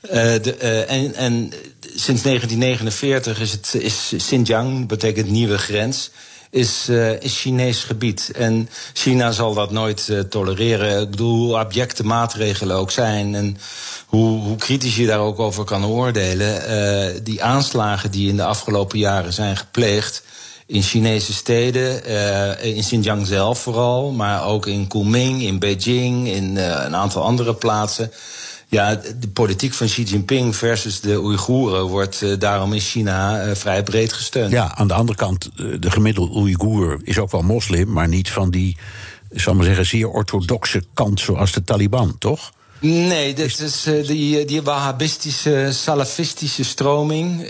De, en, en sinds 1949 is, het, is Xinjiang, betekent nieuwe grens is, uh, is Chinees gebied. En China zal dat nooit uh, tolereren. Ik bedoel, hoe abjecte maatregelen ook zijn. En hoe, hoe kritisch je daar ook over kan oordelen. Uh, die aanslagen die in de afgelopen jaren zijn gepleegd in Chinese steden, in Xinjiang zelf vooral, maar ook in Kunming, in Beijing, in een aantal andere plaatsen. Ja, de politiek van Xi Jinping versus de Oeigoeren wordt uh, daarom in China vrij breed gesteund. Ja, aan de andere kant, de gemiddelde Oeigoer is ook wel moslim, maar niet van die, zal maar zeggen, zeer orthodoxe kant zoals de Taliban, toch? Nee, dat is uh, die, die wahhabistische, salafistische stroming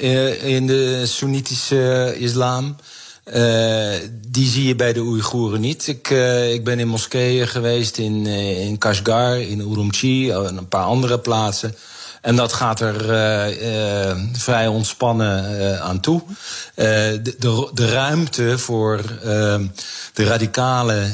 in de Soenitische islam. Uh, die zie je bij de Oeigoeren niet. Ik, uh, ik ben in moskeeën geweest in, uh, in Kashgar, in Urumqi en een paar andere plaatsen. En dat gaat er vrij ontspannen aan toe. De, de, de, ruimte voor de radicale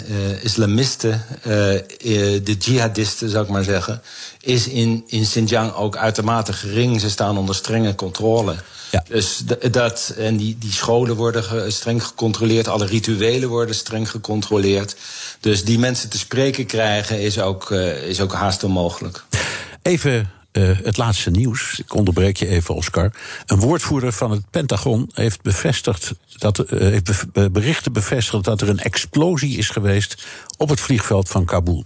islamisten, de jihadisten zou ik maar zeggen, is in, in Xinjiang ook uitermate gering. Ze staan onder strenge controle. Ja. Dus dat, en die, die scholen worden streng gecontroleerd, alle rituelen worden streng gecontroleerd. Dus die mensen te spreken krijgen is ook, uh, is ook haast onmogelijk. Even uh, het laatste nieuws. Ik onderbreek je even, Oscar. Een woordvoerder van het Pentagon heeft bevestigd dat uh, heeft berichten bevestigd dat er een explosie is geweest op het vliegveld van Kabul.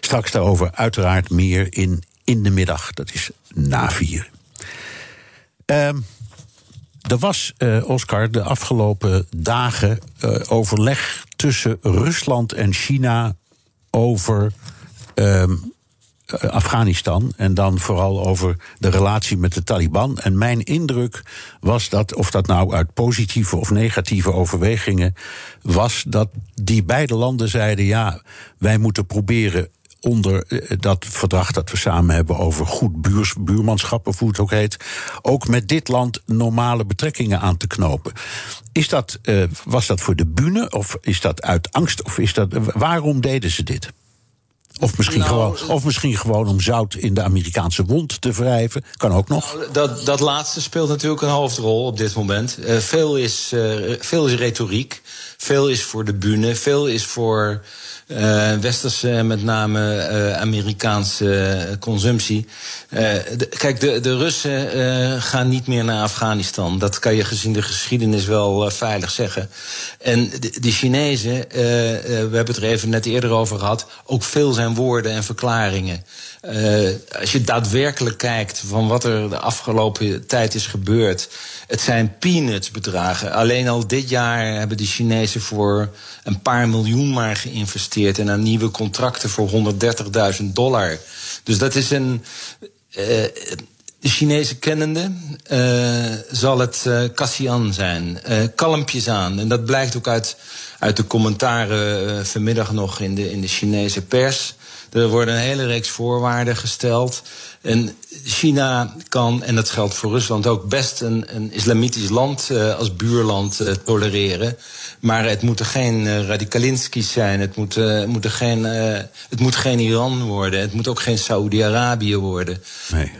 Straks daarover uiteraard meer in in de middag. Dat is na vier. Um, er was, uh, Oscar, de afgelopen dagen uh, overleg tussen Rusland en China over um, Afghanistan. En dan vooral over de relatie met de Taliban. En mijn indruk was dat, of dat nou uit positieve of negatieve overwegingen was, dat die beide landen zeiden: ja, wij moeten proberen onder eh, dat verdrag dat we samen hebben over goed buurs, buurmanschap, of hoe het ook heet, ook met dit land normale betrekkingen aan te knopen. Is dat, uh, was dat voor de bühne of is dat uit angst? Of is dat, waarom deden ze dit? Of misschien, nou, gewoon, of misschien gewoon om zout in de Amerikaanse wond te wrijven. Kan ook nog. Nou, dat, dat laatste speelt natuurlijk een hoofdrol op dit moment. Uh, veel, is, uh, veel is retoriek. Veel is voor de bühne. Veel is voor uh, westerse, met name uh, Amerikaanse consumptie. Kijk, de, de Russen gaan niet meer naar Afghanistan. Dat kan je gezien de geschiedenis wel veilig zeggen. En de, de Chinezen, we hebben het er even net eerder over gehad, ook veel zijn woorden en verklaringen. als je daadwerkelijk kijkt van wat er de afgelopen tijd is gebeurd. Het zijn peanuts bedragen. Alleen al dit jaar hebben de Chinezen voor een paar miljoen maar geïnvesteerd en aan nieuwe contracten voor 130.000 dollar. Dus dat is een. De Chinese kennende uh, zal het uh, Cassian zijn. Kalmpjes aan. En dat blijkt ook uit, uit de commentaren vanmiddag nog in de, in de Chinese pers. Er worden een hele reeks voorwaarden gesteld. En China kan, en dat geldt voor Rusland ook, best een, een islamitisch land uh, als buurland uh, tolereren. Maar het moeten geen uh, Radikalinski's zijn. Het moet, moet geen, het moet geen Iran worden. Het moet ook geen Saoedi-Arabië worden. Nee.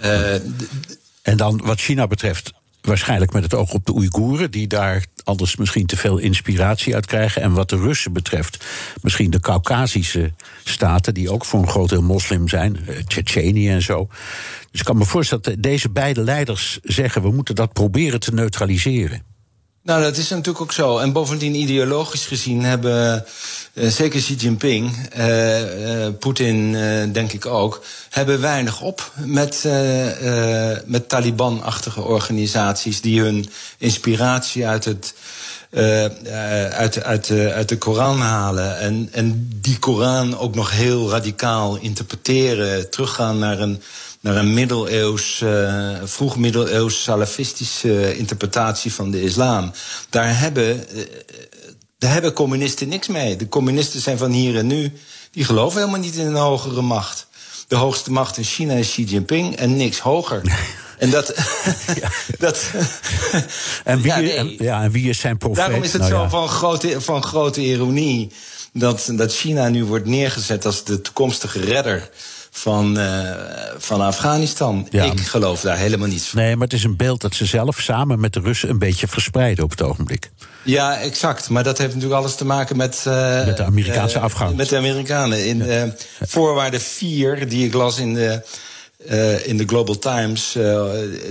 en dan wat China betreft, waarschijnlijk met het oog op de Oeigoeren, die daar anders misschien te veel inspiratie uit krijgen. En wat de Russen betreft, misschien de Caucasische staten, die ook voor een groot deel moslim zijn, uh, Tsjetsjenië en zo. Dus ik kan me voorstellen dat deze beide leiders zeggen: we moeten dat proberen te neutraliseren. Nou, dat is natuurlijk ook zo. En bovendien, ideologisch gezien hebben uh, zeker Xi Jinping, uh, uh, Poetin denk ik ook, hebben weinig op met, met Taliban-achtige organisaties die hun inspiratie uit het. uit, uit, uit de Koran halen. En, en die Koran ook nog heel radicaal interpreteren. Teruggaan naar een naar een middeleeuws, uh, vroeg middeleeuws salafistische interpretatie van de islam. Daar hebben, uh, daar hebben communisten niks mee. De communisten zijn van hier en nu. Die geloven helemaal niet in een hogere macht. De hoogste macht in China is Xi Jinping en niks hoger. En dat. ja. dat en, wie, ja, nee. en, ja, en wie is zijn profeet? Daarom is het nou, zo ja. van, grote, van grote ironie. Dat, dat China nu wordt neergezet als de toekomstige redder van, uh, van Afghanistan. Ja. Ik geloof daar helemaal niets van. Nee, maar het is een beeld dat ze zelf samen met de Russen een beetje verspreiden op het ogenblik. Ja, exact. Maar dat heeft natuurlijk alles te maken met. Uh, met de Amerikaanse uh, afgang. Met de Amerikanen. In ja. voorwaarde 4, die ik las in de. Uh, in de Global Times, uh,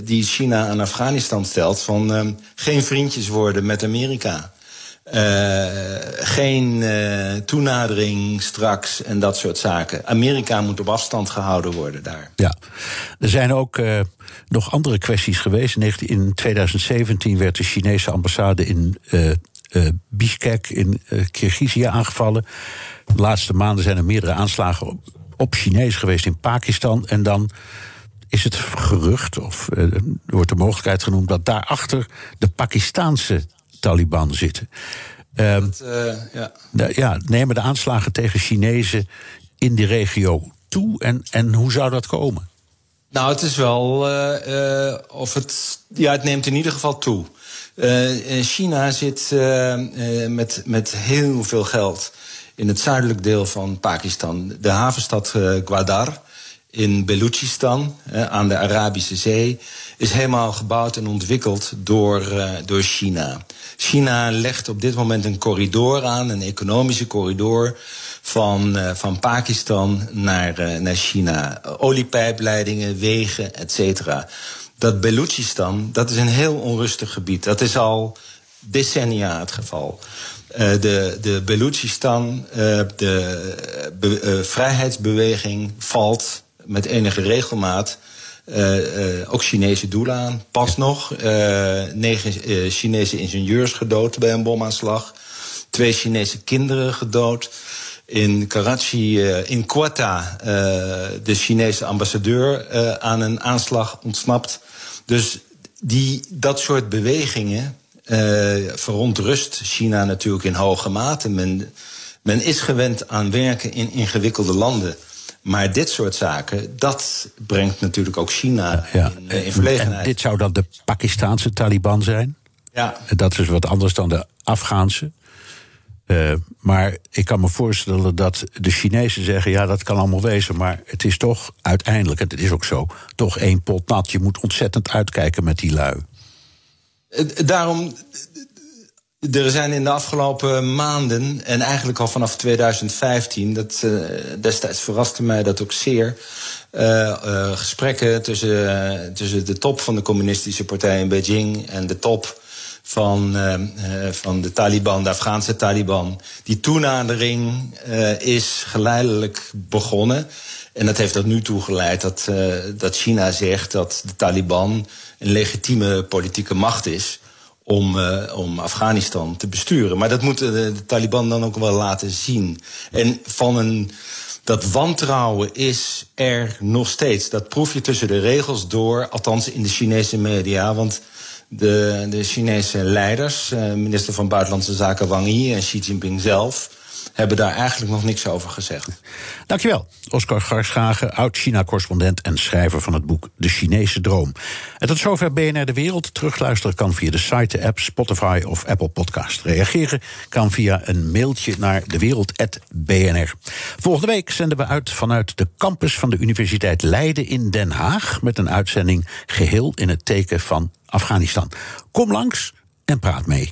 die China aan Afghanistan stelt: van uh, geen vriendjes worden met Amerika. Uh, geen uh, toenadering straks en dat soort zaken. Amerika moet op afstand gehouden worden daar. Ja, er zijn ook uh, nog andere kwesties geweest. In 2017 werd de Chinese ambassade in Bishkek in Kirgizië aangevallen. De laatste maanden zijn er meerdere aanslagen op, op Chinees geweest in Pakistan. En dan is het gerucht, of wordt de mogelijkheid genoemd, dat daarachter de Pakistaanse Taliban zitten. Um, dat, uh, ja. De, ja, nemen de aanslagen tegen Chinezen in die regio toe en, en hoe zou dat komen? Nou, het is wel. Uh, of het, ja, het neemt in ieder geval toe. China zit met, met heel veel geld in het zuidelijk deel van Pakistan. De havenstad Gwadar in Balochistan, aan de Arabische Zee, is helemaal gebouwd en ontwikkeld door, uh, door China. China legt op dit moment een corridor aan, een economische corridor van, uh, van Pakistan naar, uh, naar China. Oliepijpleidingen, wegen, et cetera. Dat Balochistan, dat is een heel onrustig gebied. Dat is al decennia het geval. De, de Balochistan, uh, de be, vrijheidsbeweging valt met enige regelmaat uh, uh, ook Chinese doelen aan. Pas nog uh, negen Chinese ingenieurs gedood bij een bomaanslag. Twee Chinese kinderen gedood. In Karachi, in Quetta, de Chinese ambassadeur aan een aanslag ontsnapt. Dus die, dat soort bewegingen verontrust China natuurlijk in hoge mate. Men, men is gewend aan werken in ingewikkelde landen. Maar dit soort zaken, dat brengt natuurlijk ook China in, in verlegenheid. En dit zou dan de Pakistaanse Taliban zijn? Ja. Dat is wat anders dan de Afghaanse. Uh, maar ik kan me voorstellen dat de Chinezen zeggen: ja, dat kan allemaal wezen. Maar het is toch uiteindelijk, en het is ook zo, toch één pot nat. Je moet ontzettend uitkijken met die lui. Daarom er zijn in de afgelopen maanden, en eigenlijk al vanaf 2015, dat, uh, destijds verraste mij dat ook zeer, uh, uh, gesprekken tussen, tussen de top van de communistische partij in Beijing en de top van, van de Taliban, de Afghaanse Taliban. Die toenadering is geleidelijk begonnen. En dat heeft tot nu toe geleid dat, dat China zegt dat de Taliban een legitieme politieke macht is om, uh, om Afghanistan te besturen. Maar dat moeten de, de, Taliban dan ook wel laten zien. En van een. Dat wantrouwen is er nog steeds. Dat proef je tussen de regels door, althans in de Chinese media. Want de, de Chinese leiders, uh, minister van Buitenlandse Zaken Wang Yi en Xi Jinping zelf hebben daar eigenlijk nog niks over gezegd. Dankjewel, Oscar Garschagen, oud-China-correspondent en schrijver van het boek De Chinese Droom. En tot zover BNR De Wereld. Terugluisteren kan via de site, de app, Spotify of Apple Podcast. Reageren kan via een mailtje naar dewereld.bnr. Volgende week zenden we uit vanuit de campus van de Universiteit Leiden in Den Haag... met een uitzending geheel in het teken van Afghanistan. Kom langs en praat mee.